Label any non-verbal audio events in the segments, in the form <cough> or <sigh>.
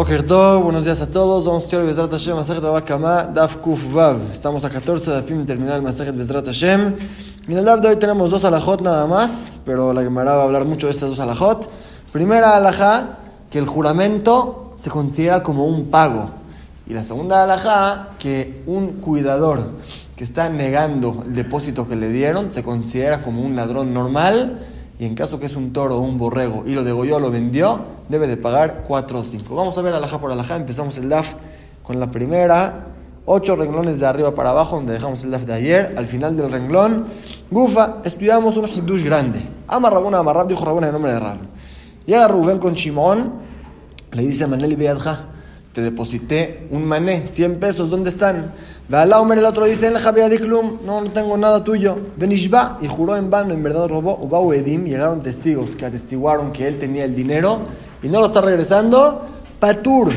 Okerto, buenos días a todos. Vamos a estudiar Bezrat Hashem, Masajet Babakama, Daf Kuf Vav. Estamos a 14 de Pim terminar el Masajet Bezrat Hashem. Y en el Daf de hoy tenemos dos alajot nada más, pero la Gemara va a hablar mucho de estas dos alajot. Primera alajá, que el juramento se considera como un pago. Y la segunda alajá, que un cuidador que está negando el depósito que le dieron se considera como un ladrón normal y en caso que es un toro o un borrego y lo degolló, lo vendió, debe de pagar 4 o 5. Vamos a ver alhaja por alhaja. Empezamos el DAF con la primera. Ocho renglones de arriba para abajo, donde dejamos el DAF de ayer. Al final del renglón, Gufa, estudiamos un hidush grande. Ama Rabuna, Amarrab, dijo Rabuna en nombre de Rab. Llega Rubén con Shimón, le dice a Maneli Beadja, deposité un mané, 100 pesos, ¿dónde están? Omer el otro dice, en la no, no tengo nada tuyo. Benishba, y juró en vano, en verdad robó. Ubau Edim, llegaron testigos que atestiguaron que él tenía el dinero y no lo está regresando. Patur,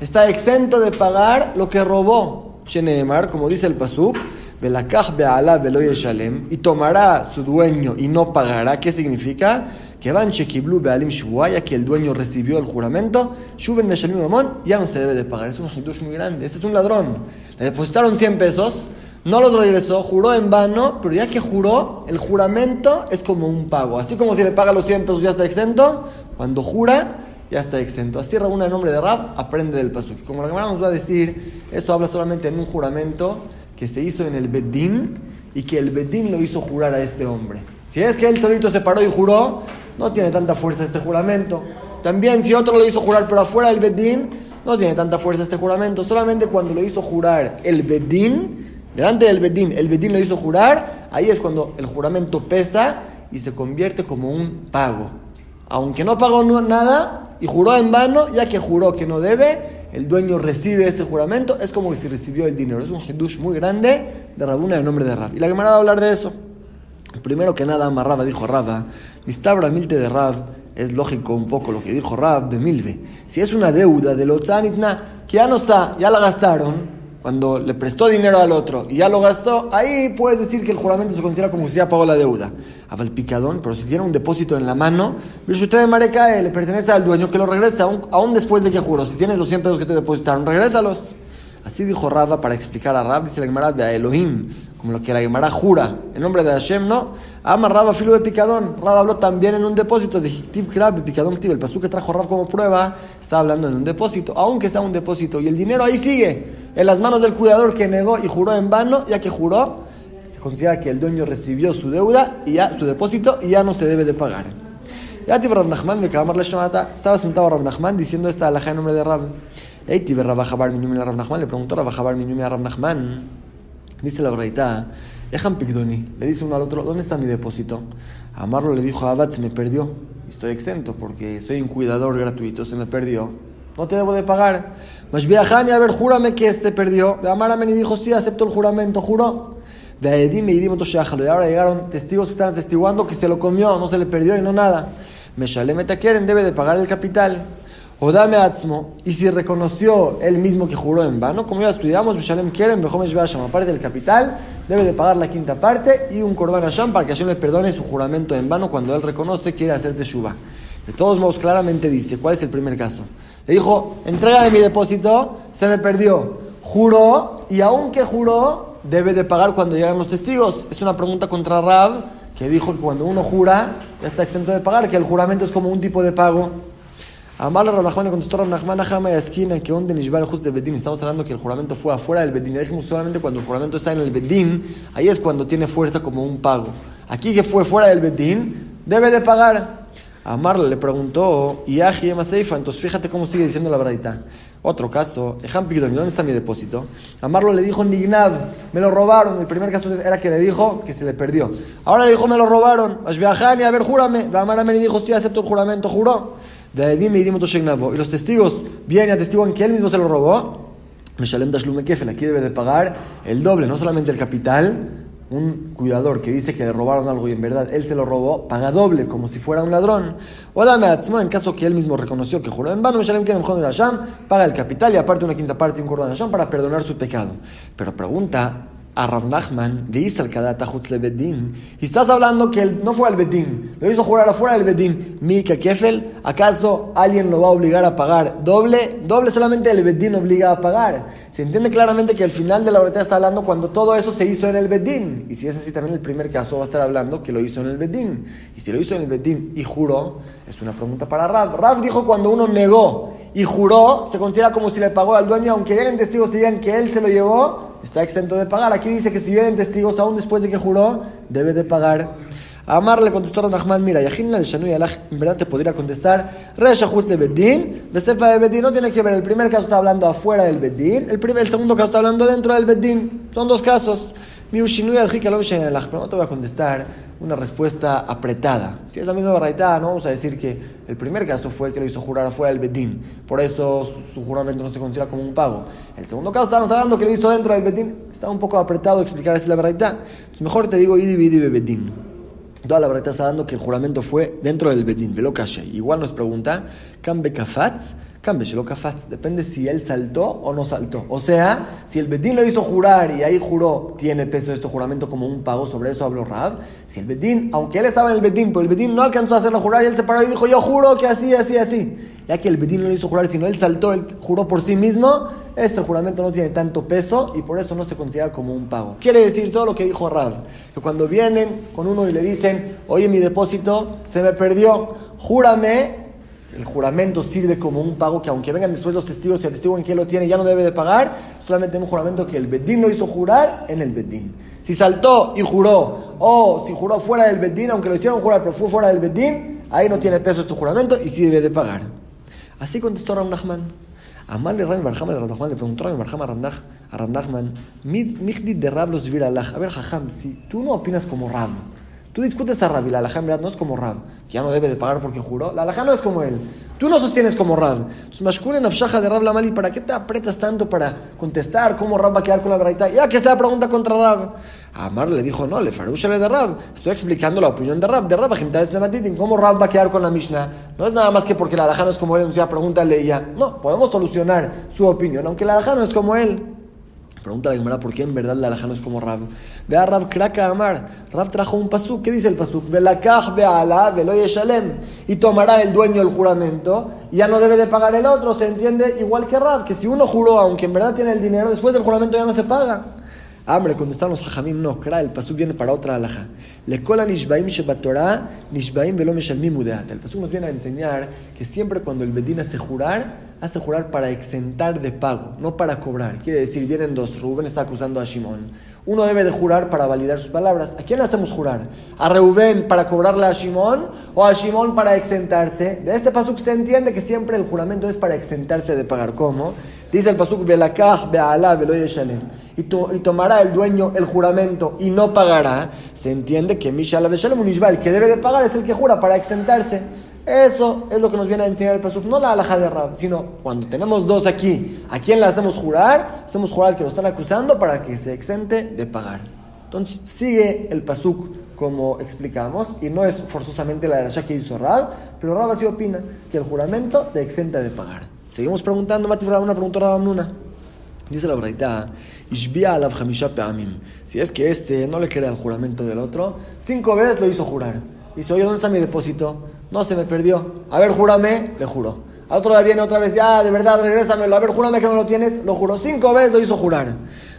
está exento de pagar lo que robó. Sheneemar, como dice el Pasuk, Belakach Be'ala Beloy Shalem, y tomará su dueño y no pagará. ¿Qué significa? Que van Shekiblu Be'alim ya que el dueño recibió el juramento, Shuven Meshalim Amon, ya no se debe de pagar. Es un hidush muy grande. Ese es un ladrón. Le depositaron 100 pesos, no los regresó, juró en vano, pero ya que juró, el juramento es como un pago. Así como si le paga los 100 pesos ya está exento, cuando jura ya está exento. Así Rabuna en nombre de Rab aprende del Pasuk. Como la Gemara nos va a decir, esto habla solamente en un juramento que se hizo en el Bedín y que el Bedín lo hizo jurar a este hombre. Si es que él solito se paró y juró, no tiene tanta fuerza este juramento. También si otro lo hizo jurar pero afuera del Bedín, no tiene tanta fuerza este juramento. Solamente cuando lo hizo jurar el Bedín, delante del Bedín, el Bedín lo hizo jurar, ahí es cuando el juramento pesa y se convierte como un pago. Aunque no pagó nada y juró en vano, ya que juró que no debe, el dueño recibe ese juramento, es como si recibió el dinero. Es un hidush muy grande de Rabuna en nombre de Rab. Y la Gemara va a hablar de eso. Primero que nada, Amarraba dijo Raba, Mistabra Milte de Rab, es lógico un poco lo que dijo Rab de Milve. Si es una deuda de los Tzanitna, que ya no está, ya la gastaron, cuando le prestó dinero al otro y ya lo gastó, ahí puedes decir que el juramento se considera como si ya pagó la deuda. el picadón, pero si tiene un depósito en la mano, usted de Marecae le pertenece al dueño que lo regresa, aún, después de que juró. Si tienes los 100 pesos que te depositaron, regrésalos. Así dijo Rava para explicar a Rab, dice la Gemara de Elohim, como lo que la Gemara jura, en nombre de Hashem, no. Ama filo de picadón. Rab habló también en un depósito de Hiktiv Krab, picadón El pasú que trajo Rab como prueba, está hablando en un depósito, aunque sea un depósito, y el dinero ahí sigue, en las manos del cuidador que negó y juró en vano, ya que juró, se considera que el dueño recibió su deuda y ya su depósito y ya no se debe de pagar. Ya Rab Nachman, estaba sentado Rab Nachman diciendo esta alhaja en nombre de Rab. Eiti Rabba Jabar le preguntó Rabba Jabar a Rav Nachman, dice la braita, Ejan Pigdoni, le dice uno al otro, ¿dónde está mi depósito? Amarlo le dijo a Abad, se me perdió, estoy exento porque soy un cuidador gratuito, se me perdió, no te debo de pagar. Mas viajani, a ver, júrame que este perdió. Amaramen y dijo, sí, acepto el juramento, juró. De Edim y y ahora llegaron testigos que están atestiguando que se lo comió, no se le perdió y no nada. Me meta quieren, debe de pagar el capital. O dame atzmo, y si reconoció él mismo que juró en vano, como ya estudiamos, Bishalem quieren, Basham, aparte del capital, debe de pagar la quinta parte y un Korban Hashem para que Hashem le perdone su juramento en vano cuando él reconoce quiere hacer teshuva. De todos modos, claramente dice, ¿cuál es el primer caso? Le dijo, entrega de mi depósito, se me perdió. Juró, y aunque juró, debe de pagar cuando llegan los testigos. Es una pregunta contra Rab, que dijo que cuando uno jura, ya está exento de pagar, que el juramento es como un tipo de pago. Amar Nachman le contestó Rav Nachman a esquina que donde Nishbar Just de Bedín. Estamos hablando que el juramento fue afuera del Bedín. Dijimos solamente cuando el juramento está en el Bedín, ahí es cuando tiene fuerza como un pago. Aquí que fue fuera del Bedín, debe de pagar. Amar le preguntó, y Seifa, entonces fíjate cómo sigue diciendo la verdad. Otro caso, Ejam ¿dónde está mi depósito? Amarlo le dijo Nignad, me lo robaron. El primer caso era que le dijo que se le perdió. Ahora le dijo, me lo robaron. Ashbeahani, a ver, júrame. Amarame le dijo, sí, acepto el juramento, juró. Y los testigos vienen y atestiguan que él mismo se lo robó. Meshalem Tashlume Kefel, aquí debe de pagar el doble, no solamente el capital. Un cuidador que dice que le robaron algo y en verdad él se lo robó, paga doble, como si fuera un ladrón. O dame en caso que él mismo reconoció que juró en vano, paga el capital y aparte una quinta parte y un cordón para perdonar su pecado. Pero pregunta, a Rav Nachman de Isal le Bedín. Y estás hablando que él no fue al Bedín, lo hizo jurar afuera del Bedín. Mika Kefel, ¿acaso alguien lo va a obligar a pagar doble? Doble solamente el Bedín obliga a pagar. Se entiende claramente que al final de la brecha está hablando cuando todo eso se hizo en el Bedín. Y si es así, también el primer caso va a estar hablando que lo hizo en el Bedín. Y si lo hizo en el Bedín y juró, es una pregunta para Rav. Rav dijo cuando uno negó y juró, se considera como si le pagó al dueño, aunque lleguen testigos y digan que él se lo llevó, está exento de pagar. Aquí dice que si vienen testigos aún después de que juró, debe de pagar. Amar le contestó a Nachman, mira, Yajin el Shanu y en verdad te podría contestar, Re de Bedín, Besefa de Bedín, no tiene que ver, el primer caso está hablando afuera del Bedín, el, primer, el segundo caso está hablando dentro del Bedín, son dos casos. Mi no te voy a contestar una respuesta apretada. Si es la misma verdad, no vamos a decir que el primer caso fue que lo hizo jurar afuera del Bedín, por eso su, juramento no se considera como un pago. El segundo caso estamos hablando que lo hizo dentro del Bedín, está un poco apretado explicar así la verdad. Entonces mejor te digo Idi Bidi Bedín. Toda la verdad está dando que el juramento fue dentro del Bedín, velo Igual nos pregunta, ¿Cambe Kafatz? Depende si él saltó o no saltó. O sea, si el Bedín lo hizo jurar y ahí juró, tiene peso este juramento como un pago, sobre eso habló Rab. Si el Bedín, aunque él estaba en el Bedín, pero el Bedín no alcanzó a hacerlo jurar y él se paró y dijo, yo juro que así, así, así. Ya que el Bedín no lo hizo jurar, sino él saltó, él juró por sí mismo, este juramento no tiene tanto peso y por eso no se considera como un pago. Quiere decir todo lo que dijo Rab, que cuando vienen con uno y le dicen, oye, mi depósito se me perdió, júrame el juramento sirve como un pago que aunque vengan después los testigos y atestiguan que lo tiene, ya no debe de pagar, solamente un juramento que el Bedín lo hizo jurar en el Bedín. Si saltó y juró, o si juró fuera del Bedín, aunque lo hicieron jurar, pero fue fuera del Bedín, ahí no tiene peso este juramento y sí debe de pagar. Así contestó Ram Nachman. Amal le Ram Barham le preguntó Ram a Ram Nachman, de Rab los A ver, Jajam, si tú no opinas como Rab, Tú discutes a Rab y la alajá en verdad no es como Rab, ya no debe de pagar porque juró. La alajá no es como él. Tú no sostienes como Rab. Entonces, Mashkule Nafshaja de Rab Lamali, ¿para qué te apretas tanto para contestar cómo Rab va a quedar con la verdad? Ya que está la pregunta contra Rab. Amar le dijo, no, le le de Rab. Estoy explicando la opinión de Rab. De Rab, ¿cómo Rab va a quedar con la Mishnah? No es nada más que porque la alajá no es como él, entonces pregúntale ya. No, podemos solucionar su opinión, aunque la alajá no es como él. Pregunta la Gemara por qué en verdad la alhaja no es como Rab. Ve a Rab Kraka Amar. Rab trajo un pasuk. ¿Qué dice el pasuk? Velakach be'ala velo yeshalem. Y tomará el dueño el juramento ya no debe de pagar el otro. Se entiende igual que Rab, que si uno juró, aunque en verdad tiene el dinero, después del juramento ya no se paga. Hambre, contestaron los hajamim, no, kra, el pasuk viene para otra alhaja. Le cola nishbaim shebatorah, nishbaim velo meshalmim udeat. El pasuk nos viene a enseñar que siempre cuando el bedín hace jurar, hace jurar para exentar de pago, no para cobrar. Quiere decir, vienen dos, Rubén está acusando a Shimón. Uno debe de jurar para validar sus palabras. ¿A quién le hacemos jurar? ¿A Reuben para cobrarle a Shimón o a Shimón para exentarse? De este pasuk se entiende que siempre el juramento es para exentarse de pagar. ¿Cómo? Dice el pasuk, Velakach be'alá veloy shalem. Y, y tomará el dueño el juramento y no pagará. Se entiende que Mishala Shalem el que debe de pagar es el que jura para exentarse. Eso es lo que nos viene a enseñar el Pasuk, no la alhaja de Rab, sino cuando tenemos dos aquí, ¿a quién le hacemos jurar? Hacemos jurar al que lo están acusando para que se exente de pagar. Entonces sigue el Pasuk como explicamos, y no es forzosamente la alhaja que hizo Rab, pero Rab así opina que el juramento te exenta de pagar. Seguimos preguntando, Mati una preguntó Rab Nuna. Dice la verdad, si es que este no le cree al juramento del otro, cinco veces lo hizo jurar. Dice, oye, ¿dónde está mi depósito? No, se me perdió. A ver, júrame, le juro. Al otro día viene otra vez, ya, de verdad, regrésamelo. A ver, júrame que no lo tienes, lo juro. Cinco veces lo hizo jurar.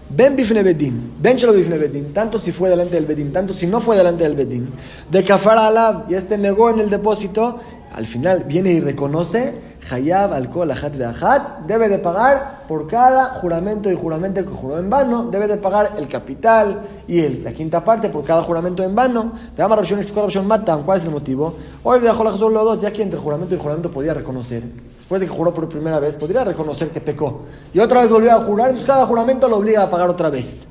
Ben bifne bedin, ben chelo bifne bedin, tanto si fue delante del bedín, tanto si no fue delante del bedín. De kafara alab, y este negó en el depósito, al final viene y reconoce, Hayab alcohol ajat ajat, debe de pagar por cada juramento y juramento que juró en vano, debe de pagar el capital y la quinta parte por cada juramento en vano. De ambas opciones, opción matan, ¿cuál es el motivo? Hoy dejó la los dos, ya que entre juramento y juramento podía reconocer, después de que juró por primera vez, podría reconocer que pecó. Y otra vez volvió a jurar, entonces cada juramento lo obliga a pagar otra vez.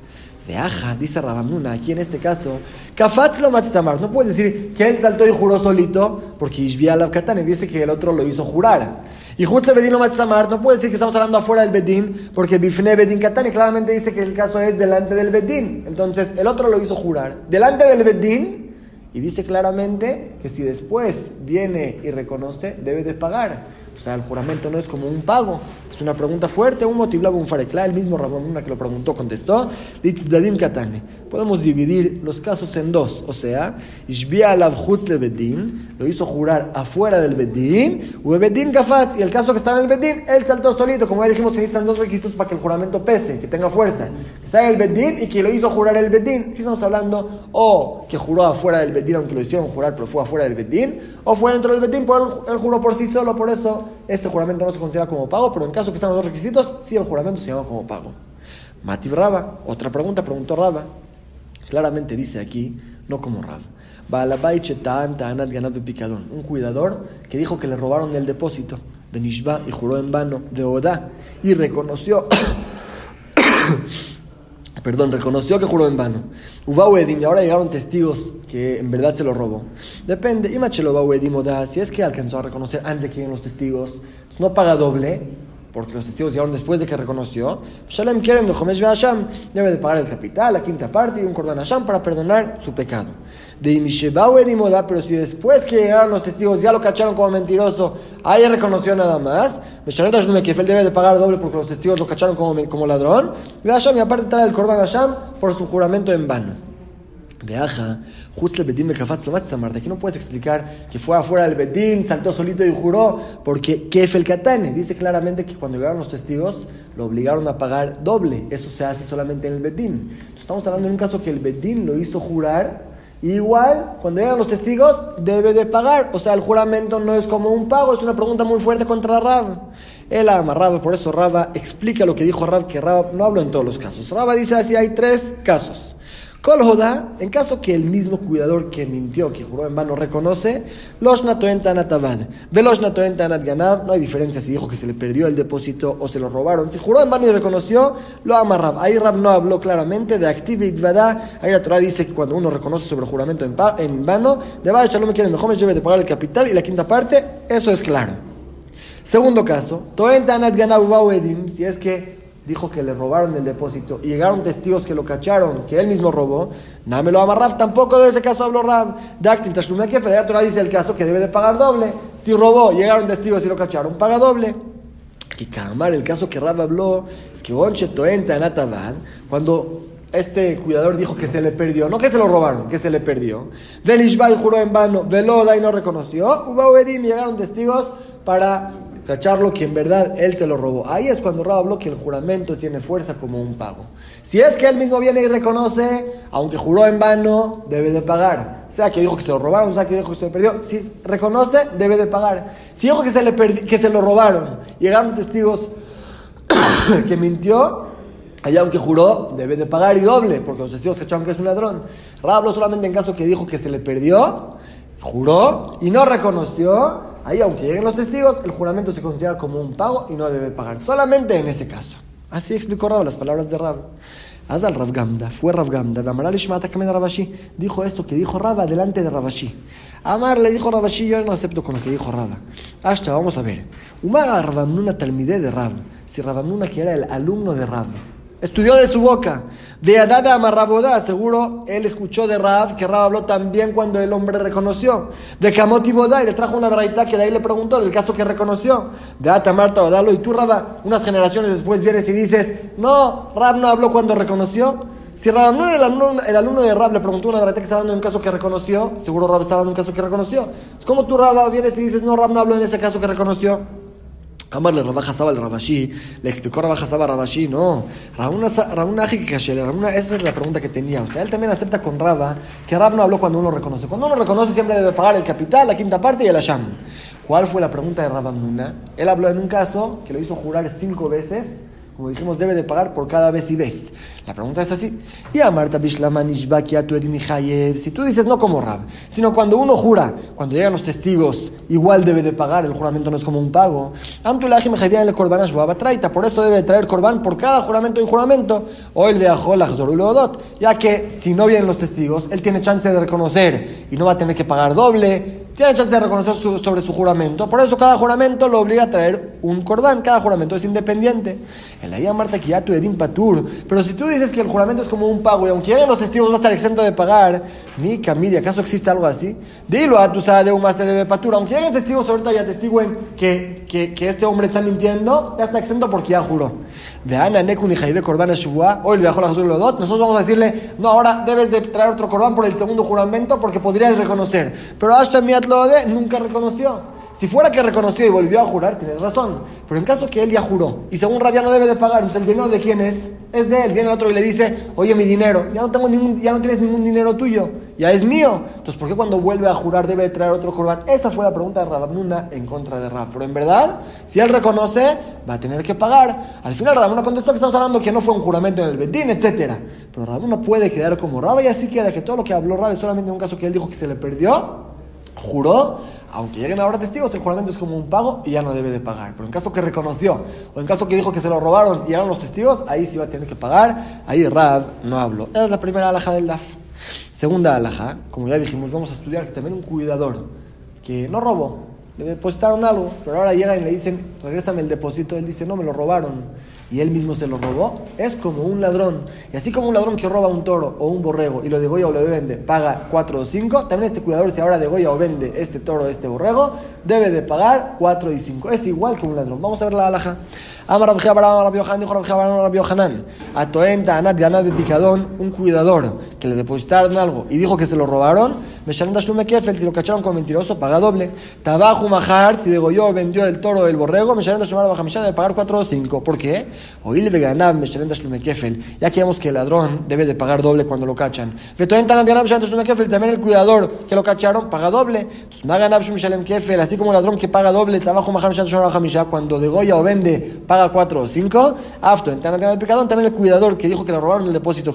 Veaja, dice Rabamuna, aquí en este caso, Kafatz lo No puedes decir que él saltó y juró solito, porque Ishbia la Katane dice que el otro lo hizo jurar. Y justo Bedín lo no puede decir que estamos hablando afuera del Bedín, porque Bifne Bedín Katane claramente dice que el caso es delante del Bedín. Entonces, el otro lo hizo jurar. Delante del Bedín, y dice claramente que si después viene y reconoce, debe de pagar. O sea, el juramento no es como un pago. Es una pregunta fuerte, un motivo, un farekla, el mismo Rabamuna que lo preguntó contestó, Dadim Katane. Podemos dividir los casos en dos, o sea, Ishbia le bedin, lo hizo jurar afuera del bedin, u bedin kafatz, y el caso que estaba en el bedin, él saltó solito, como ya dijimos, se necesitan dos requisitos para que el juramento pese, que tenga fuerza, que en el bedin y que lo hizo jurar el bedin. Aquí estamos hablando, o que juró afuera del bedin, aunque lo hicieron jurar, pero fue afuera del bedin, o fue dentro del bedin, pero él juró por sí solo, por eso este juramento no se considera como pago, pero en caso que están los dos requisitos, sí el juramento se llama como pago. Mati Raba, otra pregunta, preguntó Raba. Claramente dice aquí, no como Rab. Un cuidador que dijo que le robaron el depósito de Nishba y juró en vano de Odá y reconoció. <coughs> <coughs> Perdón, reconoció que juró en vano. y ahora llegaron testigos que en verdad se lo robó. Depende, si es que alcanzó a reconocer antes de que lleguen los testigos, no paga doble, porque los testigos llegaron después de que reconoció, Shalem quieren de Homesh Hasham, debe de pagar el capital, la quinta parte y un cordón Hasham para perdonar su pecado. De Edimoda, pero si después que llegaron los testigos ya lo cacharon como mentiroso, ahí reconoció nada más, Mesharet Hashum que él debe de pagar doble porque los testigos lo cacharon como, como ladrón, y Hasham y aparte trae el cordón Hasham por su juramento en vano. Veaja, Jutzle Bedín de aquí no puedes explicar que fue afuera del Bedín, saltó solito y juró, porque Kefel Katane dice claramente que cuando llegaron los testigos lo obligaron a pagar doble. Eso se hace solamente en el Bedín. estamos hablando de un caso que el Bedín lo hizo jurar. Igual, cuando llegan los testigos, debe de pagar. O sea, el juramento no es como un pago, es una pregunta muy fuerte contra Rab. Él ama Rab, por eso Rab explica lo que dijo Rab, que Rab no hablo en todos los casos. Rab dice así, hay tres casos. Kol en caso que el mismo cuidador que mintió, que juró en vano, reconoce, los natoentan atavad, ve los natoentan ganav, no hay diferencia si dijo que se le perdió el depósito o se lo robaron. Si juró en vano y reconoció, lo ama Rab. Ahí Rab no habló claramente de active vada. Ahí la Torah dice que cuando uno reconoce sobre juramento en, en vano, de vaya shalom quiere mejor debe de pagar el capital y la quinta parte, eso es claro. Segundo caso, toentan ganav edim, si es que dijo que le robaron el depósito y llegaron testigos que lo cacharon, que él mismo robó, nada me lo amarraf, tampoco de ese caso habló Rab. De Activ que la Torah dice el caso que debe de pagar doble. Si robó, llegaron testigos y lo cacharon, paga doble. Que Kamar, el caso que Rab habló, es que Onche Toenta en Ataban, cuando este cuidador dijo que se le perdió, no que se lo robaron, que se le perdió. Velishbal juró en vano, Veloda y no reconoció. Ubaedim llegaron testigos para cacharlo que en verdad él se lo robó. Ahí es cuando Rab habló que el juramento tiene fuerza como un pago. Si es que él mismo viene y reconoce, aunque juró en vano, debe de pagar. Sea que dijo que se lo robaron, sea que dijo que se lo perdió. Si reconoce, debe de pagar. Si dijo que se, le que se lo robaron, llegaron testigos <coughs> que mintió, allá aunque juró, debe de pagar y doble, porque los testigos cacharon que es un ladrón. Rab habló solamente en caso que dijo que se le perdió, juró y no reconoció Ahí, aunque lleguen los testigos, el juramento se considera como un pago y no debe pagar. Solamente en ese caso. Así explicó Rab las palabras de Rab. Azal Rav Gamda, fue Rav Gamda, Rabashi, dijo esto que dijo Rab delante de Rabashi. Amar le dijo Rabashi, yo no acepto con lo que dijo Rab. Hasta vamos a ver. Uma Rabamnuna Talmide de Rab, si Rabamnuna que era el alumno de Rab. Estudió de su boca. De Adada Marraboda, seguro él escuchó de Rab, que Rab habló también cuando el hombre reconoció. De Kamoti Boda, y le trajo una verdad que de ahí le preguntó, del caso que reconoció. De Ata Marta Odalo, y tú Rab, unas generaciones después vienes y dices, no, Rab no habló cuando reconoció. Si Rab no el alumno, el alumno de Rab, le preguntó una verdad que estaba hablando un caso que reconoció, seguro Rab estaba hablando un caso que reconoció. Es como tú Rab vienes y dices, no, Rab no habló en ese caso que reconoció. Amarle Rabaja Saba al Rabashi, le explicó Rabaja Saba a Rabashi, no, Rabuna que esa es la pregunta que tenía. O sea, él también acepta con Raba que Rab no habló cuando uno reconoce. Cuando uno reconoce siempre debe pagar el capital, la quinta parte y el asham. ¿Cuál fue la pregunta de Rabamuna? Él habló en un caso que lo hizo jurar cinco veces como dijimos, debe de pagar por cada vez y vez. La pregunta es así. Y a Marta Si tú dices no como Rab, sino cuando uno jura, cuando llegan los testigos, igual debe de pagar, el juramento no es como un pago. Por eso debe de traer corbán por cada juramento y juramento. O el Ya que si no vienen los testigos, él tiene chance de reconocer y no va a tener que pagar doble tiene chance de reconocer sobre su juramento. Por eso cada juramento lo obliga a traer un cordán. Cada juramento es independiente. Pero si tú dices que el juramento es como un pago y aunque lleguen los testigos va a estar exento de pagar, mi camidi, ¿acaso existe algo así? Dilo a tu de un se debe Patur. Aunque lleguen testigos ahorita ya testiguen que, que, que, este hombre está mintiendo, ya está exento porque ya juró. De Ana Nekun y Jaibe Korban hoy le dejó la Lodot. Nosotros vamos a decirle, no, ahora debes de traer otro Korban por el segundo juramento porque podrías reconocer. Pero Ashton Miatlode nunca reconoció. Si fuera que reconoció y volvió a jurar, tienes razón. Pero en caso que él ya juró y según Rabia no debe de pagar, entonces el dinero de quién es? Es de él. Viene el otro y le dice, oye, mi dinero, ya no, tengo ningún, ya no tienes ningún dinero tuyo, ya es mío. Entonces, ¿por qué cuando vuelve a jurar debe de traer otro corbán? Esa fue la pregunta de Rabamuna en contra de Rab. Pero en verdad, si él reconoce, va a tener que pagar. Al final Rabamuna contestó que estamos hablando que no fue un juramento en el Bedín, etc. Pero Rabamuna puede quedar como Rab y así queda que todo lo que habló Rab es solamente en un caso que él dijo que se le perdió juró, aunque lleguen ahora testigos, el juramento es como un pago y ya no debe de pagar. Pero en caso que reconoció, o en caso que dijo que se lo robaron y eran los testigos, ahí sí va a tener que pagar. Ahí Rab no habló. Esa es la primera alhaja del DAF. Segunda alhaja, como ya dijimos, vamos a estudiar que también un cuidador que no robó, le depositaron algo, pero ahora llegan y le dicen, regrésame el depósito, él dice, no, me lo robaron y él mismo se lo robó, es como un ladrón. Y así como un ladrón que roba un toro o un borrego y lo degolla o lo vende, paga 4 o 5, también este cuidador si ahora degolla o vende este toro o este borrego, debe de pagar 4 y 5. Es igual que un ladrón. Vamos a ver la alhaja. Amar Rabjea Barán Rabbi Yohanan, dijo Rabjea Barán Rabbi Yohanan. Atoenta Anat Ganad de Picadón, un cuidador que le depositaron algo y dijo que se lo robaron. Meshanen Shlume Kefel, si lo cacharon con mentiroso, paga doble. Tabajo Mahar, si degolló vendió el toro o el borrego, Meshanen Shlume Bajamishá debe pagar 4 o 5. ¿Por qué? Oíle Veganab Meshanen Shlume Kefel. Ya que vemos que el ladrón debe de pagar doble cuando lo cachan. Atoenta Anat Ganad Meshanen Shlume Kefel, también el cuidador que lo cacharon, paga doble. Entonces, Maganab Shlume Kefel, así como el ladrón que paga doble, Tabajo Mahar Meshanen Shlume Bajamishá, cuando degolla o vende, paga 4 o 5. Afto, en de pecado, también el cuidador que dijo que le robaron el depósito,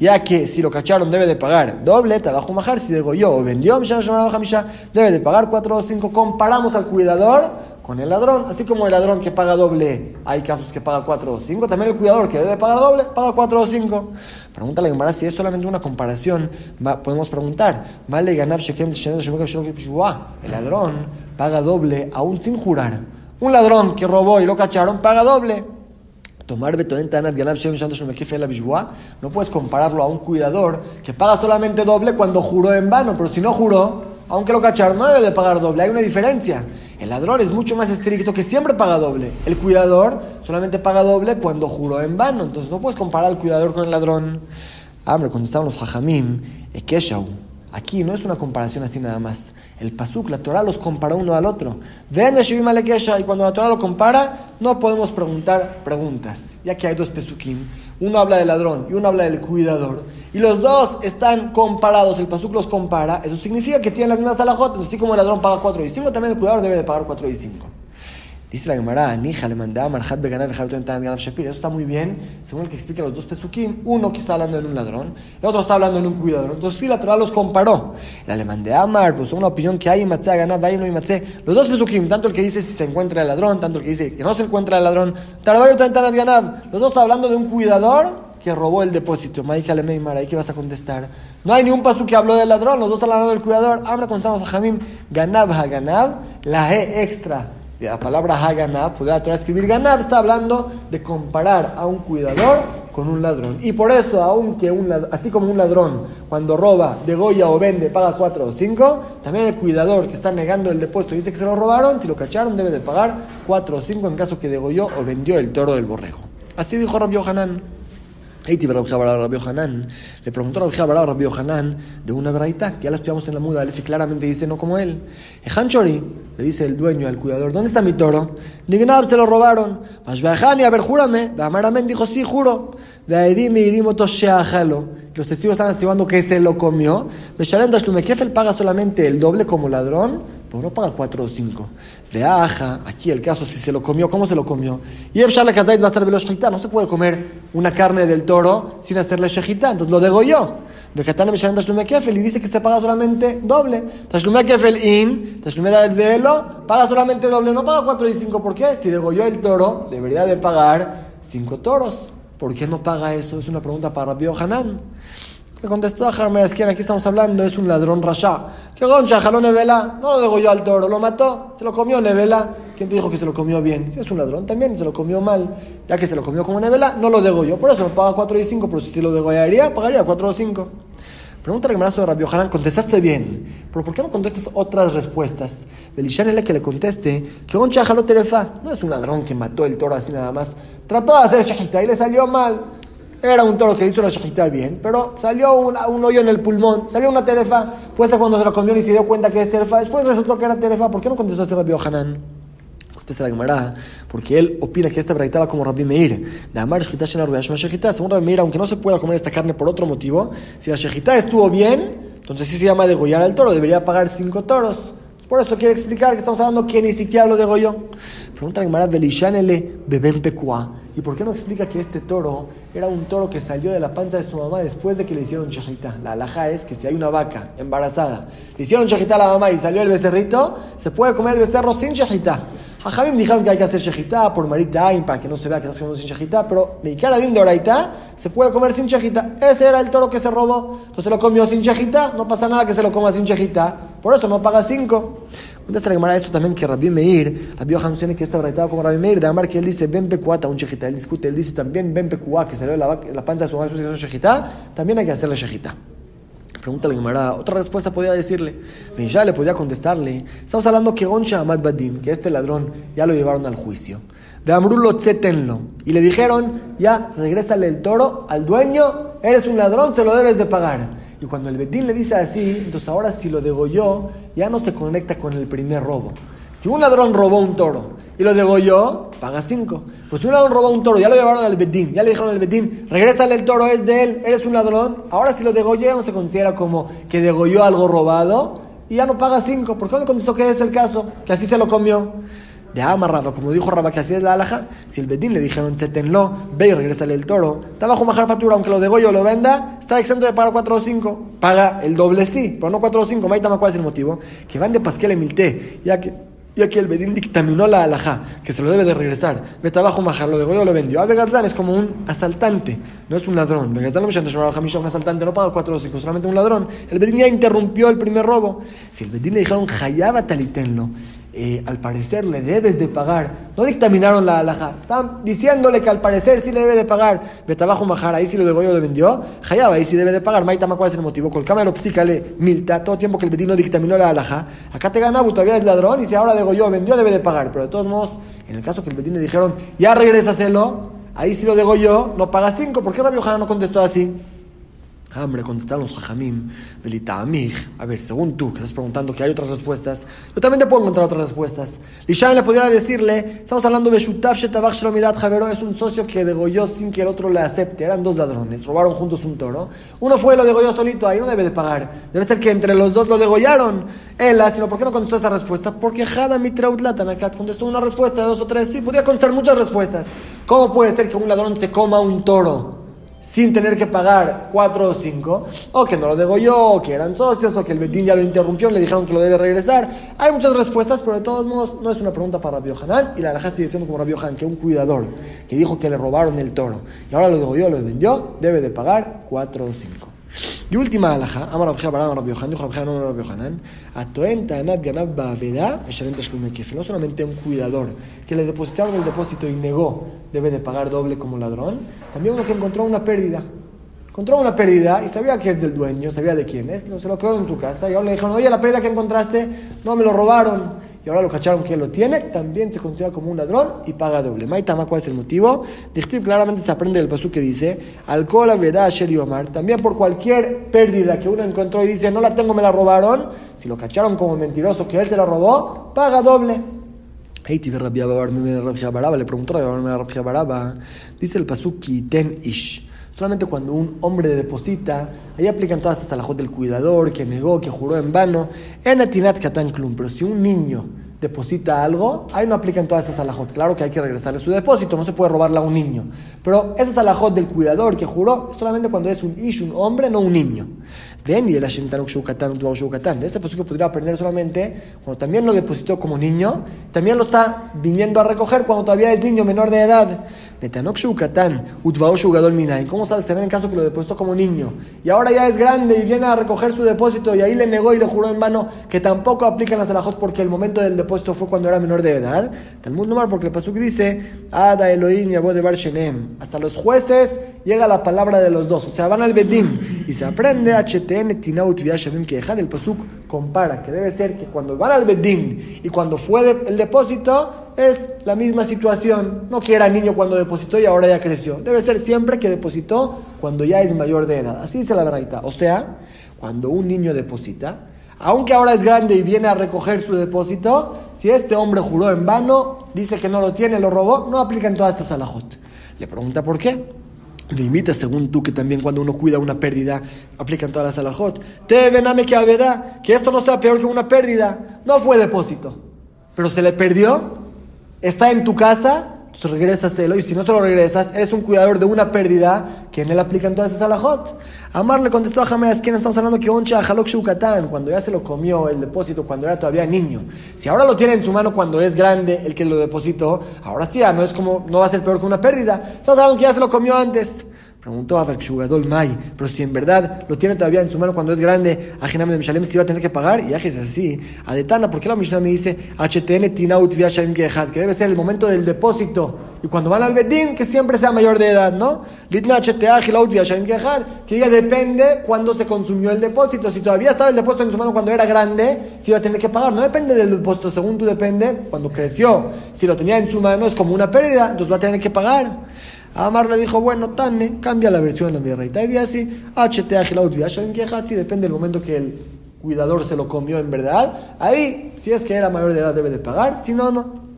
ya que si lo cacharon debe de pagar doble, trabajo majar, si degolló o vendió, debe de pagar 4 o 5. Comparamos al cuidador con el ladrón, así como el ladrón que paga doble, hay casos que paga 4 o 5, también el cuidador que debe pagar doble, paga 4 o 5. Pregúntale a si es solamente una comparación, podemos preguntar, ¿vale ganar El ladrón paga doble aún sin jurar. Un ladrón que robó y lo cacharon paga doble. Tomar no puedes compararlo a un cuidador que paga solamente doble cuando juró en vano, pero si no juró, aunque lo cacharon, no debe de pagar doble. Hay una diferencia. El ladrón es mucho más estricto que siempre paga doble. El cuidador solamente paga doble cuando juró en vano. Entonces no puedes comparar al cuidador con el ladrón. Hombre, cuando estaban los hajamim, Ekeshau. Aquí no es una comparación así nada más. El Pasuk, la Torah los compara uno al otro. Ven y cuando la Torah lo compara, no podemos preguntar preguntas, ya que hay dos Pesukim. Uno habla del ladrón y uno habla del cuidador. Y los dos están comparados, el Pasuk los compara. Eso significa que tienen las mismas alajot. Así como el ladrón paga 4 y 5, también el cuidador debe de pagar 4 y 5. Dice la Gemara, Nija le mandaba Marhat Beganav en Ganav Shapir. Eso está muy bien, según el que explica los dos pesukim. Uno que está hablando en un ladrón, el otro está hablando en un cuidador. Entonces, sí, la Torah los comparó. La le mandé a Amar, pues una opinión que hay Matzah Ganav, hay no y Matzah. Los dos pesukim, tanto el que dice si se encuentra el ladrón, tanto el que dice que no se encuentra el ladrón. Tarabayo Tantanat Ganav. Los dos están hablando de un cuidador que robó el depósito. Maika le Meimar, ahí que vas a contestar. No hay ni un paso que habló del ladrón, los dos están hablando del cuidador. Ahora contestamos a Jamim, Ganav Haganav, la E extra la palabra Haganab, puede la Torah escribir Ganab, está hablando de comparar a un cuidador con un ladrón. Y por eso, aunque un así como un ladrón, cuando roba, degolla o vende, paga 4 o 5, también el cuidador que está negando el depósito y dice que se lo robaron, si lo cacharon, debe de pagar 4 o 5 en caso que degolló o vendió el toro del borrego. Así dijo Rabbi Hanan. Le preguntó a Rabbi Rabbi de una braita, que ya la estudiamos en la muda, y claramente dice no como él. Chori, le dice el dueño al cuidador, ¿dónde está mi toro? Nignab se lo robaron. Mashbahani, a ver, júrame. Amaramen dijo, sí, juro. Los testigos están estimando que se lo comió. Kefel paga solamente el doble como ladrón pero no paga 4 o 5. Veaja, aquí el caso, si se lo comió, ¿cómo se lo comió? Y Efshar Kazait va a estar de los No se puede comer una carne del toro sin hacerle shejita, entonces lo degolló. Vekatane Meshanem Tashlume Kefel y dice que se paga solamente doble. Tashlume Kefel in, Tashlume Dalet Velo, paga solamente doble, no paga 4 y 5. ¿Por qué? Si degolló el toro, debería de pagar 5 toros. ¿Por qué no paga eso? Es una pregunta para Rabbi Hanan. Le contestó a Jarme Esquina, aquí estamos hablando, es un ladrón rasha. Que goncha, jaló Nevela, no lo degolló al toro, lo mató, se lo comió Nevela. ¿Quién te dijo que se lo comió bien? Si es un ladrón también, se lo comió mal. Ya que se lo comió como Nevela, no lo degolló. Por eso no paga 4 y 5, pero si lo degollaría, pagaría 4 o 5. Pregunta me sobre Rabbi Yohanan, contestaste bien, pero ¿por qué no contestas otras respuestas? Belishan que le conteste que un terefa no es un ladrón que mató el toro así nada más. Trató de hacer shajita y le salió mal. Era un toro que hizo la shajita bien, pero salió un, un, hoyo en el pulmón, salió una terefa. Pues cuando se lo comió y se dio cuenta que es terefa, después resultó que era terefa. ¿Por qué no contestó ese Rabbi Yohanan? Contesta la Gemara, porque él opina que esta braita va como Rabbi Meir. De amar shejita según Rabbi Meir, aunque no se pueda comer esta carne por otro motivo, si la shejita estuvo bien, entonces sí se llama degollar al toro, debería pagar cinco toros. Por eso quiere explicar que estamos hablando que ni siquiera lo degolló. Pregunta Gemara, Belishanele beben pecua. ¿Y por qué no explica que este toro era un toro que salió de la panza de su mamá después de que le hicieron chajita? La alhaja es que si hay una vaca embarazada, le hicieron chajita a la mamá y salió el becerrito, se puede comer el becerro sin chajita. Jajamim dijeron que hay que hacer shejitá por marita para que no se vea que estás comiendo sin shejitá, pero Meikara de oraita se puede comer sin shejitá. Ese era el toro que se robó. Entonces lo comió sin shejitá, no pasa nada que se lo coma sin shejitá. Por eso no paga cinco. Contesta la Gemara esto también que Rabbi Meir, Rabbi Yohanan tiene que está braitado como Rabbi Meir, de Amar que él dice ben pecuata un shejitá. Él discute, él dice también ben pecuá, que salió de la, la panza de su de que shejitá, también hay que hacerle shejitá. Pregunta la Gemara, otra respuesta podía decirle. Ya le podía contestarle. Estamos hablando que Oncha Amad Badim, que este ladrón ya lo llevaron al juicio. De Amrulo Tzetenlo. Y le dijeron, ya, regrésale el toro al dueño, eres un ladrón, te lo debes de pagar. Y cuando el Bedín le dice así, entonces ahora si lo degolló, ya no se conecta con el primer robo. Si un ladrón robó un toro y lo degolló, paga cinco. Pues si un ladrón robó un toro, ya lo llevaron al Bedín, ya le dijeron al Bedín, regrésale el toro, es de él, eres un ladrón. Ahora si lo degolló, no se considera como que degolló algo robado y ya no paga cinco. ¿Por qué no le contestó que es el caso? Que así se lo comió. Ya amarrado, como dijo Rabba, que así es la alhaja. Si el Bedín le dijeron, chetenlo, ve y regrésale el toro, está bajo majar patura, aunque lo degolle o lo venda, está exento de pagar 4 o 5. Paga el doble sí, pero no 4 o 5. Maitama, ¿cuál es el motivo? Que van de pasquel milté, ya que y que el Bedín dictaminó la alajá, que se lo debe de regresar. Vete abajo, majar, lo de lo vendió. A Begazlán es como un asaltante, no es un ladrón. Begazlán no un asaltante, no paga cuatro o cinco, solamente un ladrón. El Bedín ya interrumpió el primer robo. Si el Bedín le dijeron, Hayaba talitenlo, eh, al parecer le debes de pagar. No dictaminaron la alhaja. Estaban diciéndole que al parecer sí le debe de pagar. Betabajo Majar, ahí sí lo de le vendió. Hayaba, ahí sí debe de pagar. Maitama, ¿cuál es el motivo? Colcama lo psícale milta, todo tiempo que el bedino dictaminó la alhaja. Acá te ganaba, todavía es ladrón y si ahora degolló, vendió, debe de pagar. Pero de todos modos, en el caso que el bedino dijeron, ya regrésaselo, ahí sí lo degolló, no paga cinco. ¿Por qué Rabbi Yohanan no contestó así? Hambre, contestaron los jajamim. A ver, según tú, que estás preguntando que hay otras respuestas, yo también te puedo encontrar otras respuestas. Lishan le podría decirle, estamos hablando de Shutaf Shetabach Shlomidat Javero, es un socio que degolló sin que el otro le acepte. Eran dos ladrones, robaron juntos un toro. Uno fue lo degolló solito, ahí no debe de pagar. Debe ser que entre los dos lo degollaron. Él, sino ¿por qué no contestó esa respuesta? Porque Hada Mitrautlatan contestó una respuesta de dos o tres. Sí, podría contestar muchas respuestas. ¿Cómo puede ser que un ladrón se coma un toro? Sin tener que pagar cuatro o cinco, o que no lo degolló, o que eran socios, o que el Betín ya lo interrumpió, le dijeron que lo debe regresar. Hay muchas respuestas, pero de todos modos no es una pregunta para Rabbi Hanan, y la alhaja sigue siendo como Rabbi Hanan, que un cuidador que dijo que le robaron el toro, y ahora lo degolló, lo vendió, debe de pagar cuatro o cinco. Y última alhaja, Amar Rabbi Hanan, Rabbi Yohanan, dijo Rabbi Hanan, Rabbi Hanan, Atoenta Anat Ganab Baveda, no solamente un cuidador que le depositaron el depósito y negó, debe de pagar doble como ladrón, también uno que encontró una pérdida. Encontró una pérdida y sabía que es del dueño, sabía de quién es, se lo quedó en su casa y ahora le dijeron, oye, la pérdida que encontraste, no me lo robaron y ahora lo cacharon que lo tiene, también se considera como un ladrón y paga doble. Maitama, ¿cuál es el motivo? Dictiv claramente se aprende del pasú que dice, alcohol, verdad, y Omar, también por cualquier pérdida que uno encontró y dice, no la tengo, me la robaron, si lo cacharon como mentiroso que él se la robó, paga doble. Le preguntó a Baraba, dice el pasú, ten ish Solamente cuando un hombre deposita, ahí aplican todas estas alajot del cuidador, que negó, que juró en vano. En Atinat Katan Klum, pero si un niño deposita algo, ahí no aplican todas esas alajot. Claro que hay que regresarle su depósito, no se puede robarla a un niño. Pero esa es alajot del cuidador que juró solamente cuando es un ish, un hombre, no un niño. Ven y de la De ese que podría aprender solamente cuando también lo depositó como niño, también lo está viniendo a recoger cuando todavía es niño menor de edad. ¿Cómo sabes también en caso que lo depositó como niño y ahora ya es grande y viene a recoger su depósito y ahí le negó y le juró en vano que tampoco aplican las alajot porque el momento del depósito fue cuando era menor de edad? Talmud Nomar porque el pasuk dice Ada Elohim de Hasta los jueces llega la palabra de los dos, o sea, van al Bedín y se aprende HTN Tinaut que deja del pasuk compara que debe ser que cuando van al Bedín y cuando fue el depósito es la misma situación. No que era niño cuando depositó y ahora ya creció. Debe ser siempre que depositó cuando ya es mayor de edad. Así dice la verdad. O sea, cuando un niño deposita, aunque ahora es grande y viene a recoger su depósito, si este hombre juró en vano, dice que no lo tiene, lo robó, no aplican todas estas alajot. Le pregunta por qué. Le invita, según tú, que también cuando uno cuida una pérdida, aplican todas las alajot. Te vename que que esto no sea peor que una pérdida. No fue depósito, pero se le perdió está en tu casa, entonces regresaselo. Y si no se lo regresas, eres un cuidador de una pérdida que en él aplican todas esas alajot. Amar le contestó a Jameas, ¿quién estamos hablando? Que oncha jalok shukatan, cuando ya se lo comió el depósito, cuando era todavía niño. Si ahora lo tiene en su mano cuando es grande el que lo depositó, ahora sí, no es como, no va a ser peor que una pérdida. Estamos hablando que ya se lo comió antes. Preguntó a Jugador Mai, pero si en verdad lo tiene todavía en su mano cuando es grande, a de Mishalem si va a tener que pagar, y es así. A Detana, ¿por qué la Mishnah me dice HTN Tinaut que debe ser el momento del depósito? Y cuando van al Bedín, que siempre sea mayor de edad, ¿no? Litna que diga depende cuando se consumió el depósito. Si todavía estaba el depósito en su mano cuando era grande, si va a tener que pagar. No depende del depósito, según tú depende cuando creció. Si lo tenía en su mano es como una pérdida, entonces va a tener que pagar. Amar le dijo, bueno, Tane, cambia la versión de la reita. Y así, si depende del momento que el cuidador se lo comió en verdad. Ahí, si es que era mayor de edad, debe de pagar. Si no, no.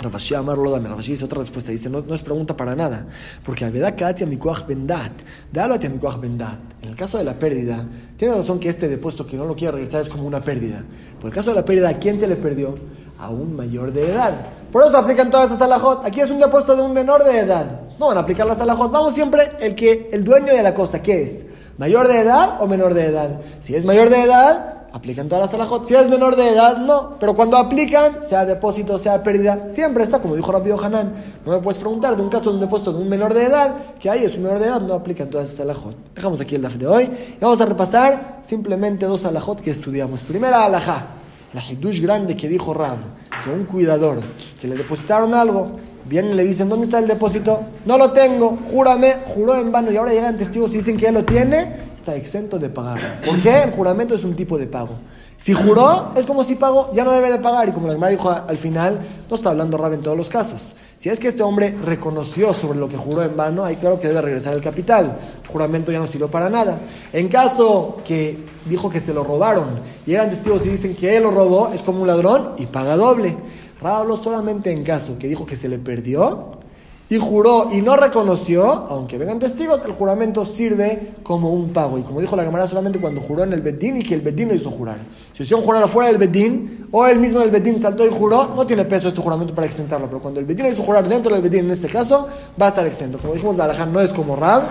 Rafashi Amarlo dame. Rafashi dice otra respuesta. Dice, no, no es pregunta para nada. Porque verdad que mikuach bendat. Dalo mikuach bendat. En el caso de la pérdida, tiene razón que este depósito que no lo quiere regresar es como una pérdida. Por el caso de la pérdida, ¿a quién se le perdió? A un mayor de edad. Por eso aplican todas esas alajot. Aquí es un depósito de un menor de edad. No van a aplicar las alajot. Vamos siempre el que el dueño de la costa, ¿qué es? ¿Mayor de edad o menor de edad? Si es mayor de edad, aplican todas las alajot. Si es menor de edad, no. Pero cuando aplican, sea depósito, sea pérdida, siempre está, como dijo Rabbi Hanan. No me puedes preguntar de un caso de un depósito de un menor de edad, que ahí es un menor de edad, no aplican todas esas alajot. Dejamos aquí el daf de hoy y vamos a repasar simplemente dos alajot que estudiamos. Primera alajá, la hidush grande que dijo Rab, que un cuidador, que le depositaron algo, Vienen y le dicen, ¿dónde está el depósito? No lo tengo, júrame, juró en vano y ahora llegan testigos y dicen que ya lo tiene, está exento de pagar. ¿Por qué? El juramento es un tipo de pago. Si juró, es como si pagó, ya no debe de pagar. Y como la hermana dijo al final, no está hablando Rab en todos los casos. Si es que este hombre reconoció sobre lo que juró en vano, ahí claro que debe regresar el capital. El juramento ya no sirvió para nada. En caso que dijo que se lo robaron, llegan testigos y dicen que él lo robó, es como un ladrón y paga doble. Rab solamente en caso que dijo que se le perdió y juró y no reconoció, aunque vengan testigos, el juramento sirve como un pago. Y como dijo la cámara, solamente cuando juró en el Bedín y que el Bedín lo hizo jurar. Si hicieron jurar afuera del Bedín, o él mismo del Bedín saltó y juró, no tiene peso este juramento para exentarlo. Pero cuando el Bedín lo hizo jurar dentro del Bedín, en este caso, va a estar exento. Como dijimos, la alhaja no es como Rab,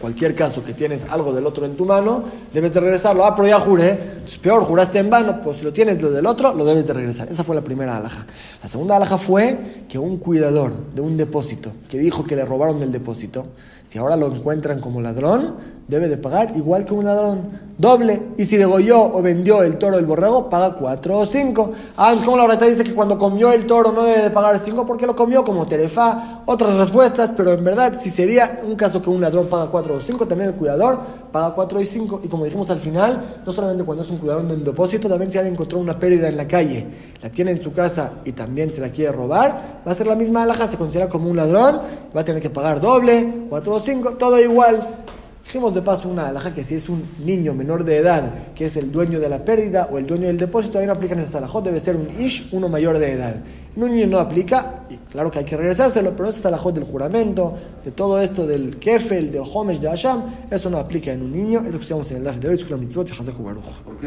Cualquier caso que tienes algo del otro en tu mano, debes de regresarlo. Ah, pero ya juré. Es peor, juraste en vano. Pues si lo tienes lo del otro, lo debes de regresar. Esa fue la primera alhaja. La segunda alhaja fue que un cuidador de un depósito que dijo que le robaron del depósito, si ahora lo encuentran como ladrón, debe de pagar igual que un ladrón, doble. Y si degolló o vendió el toro el borrego, paga cuatro o cinco. Ah, es como la verdad dice que cuando comió el toro no debe de pagar cinco porque lo comió como terefa. Otras respuestas, pero en verdad, si sería un caso que un ladrón paga cuatro o cinco, también el cuidador paga cuatro y cinco. Y como dijimos al final, no solamente cuando es un cuidador de un depósito, también si alguien encontró una pérdida en la calle, la tiene en su casa y también se la quiere robar, va a ser la misma alhaja, se considera como un ladrón, va a tener que pagar doble, cuatro o cinco, todo igual. Dijimos de paso una alhaja que si es un niño menor de edad, que es el dueño de la pérdida o el dueño del depósito, ahí no aplican esas alajot, debe ser un ish, uno mayor de edad. En un niño no aplica, y claro que hay que regresárselo, pero ese es alajot del juramento, de todo esto del kefel, del homesh, de Hashem, eso no aplica en un niño, eso que estudiamos en el daf de hoy, mitzvot y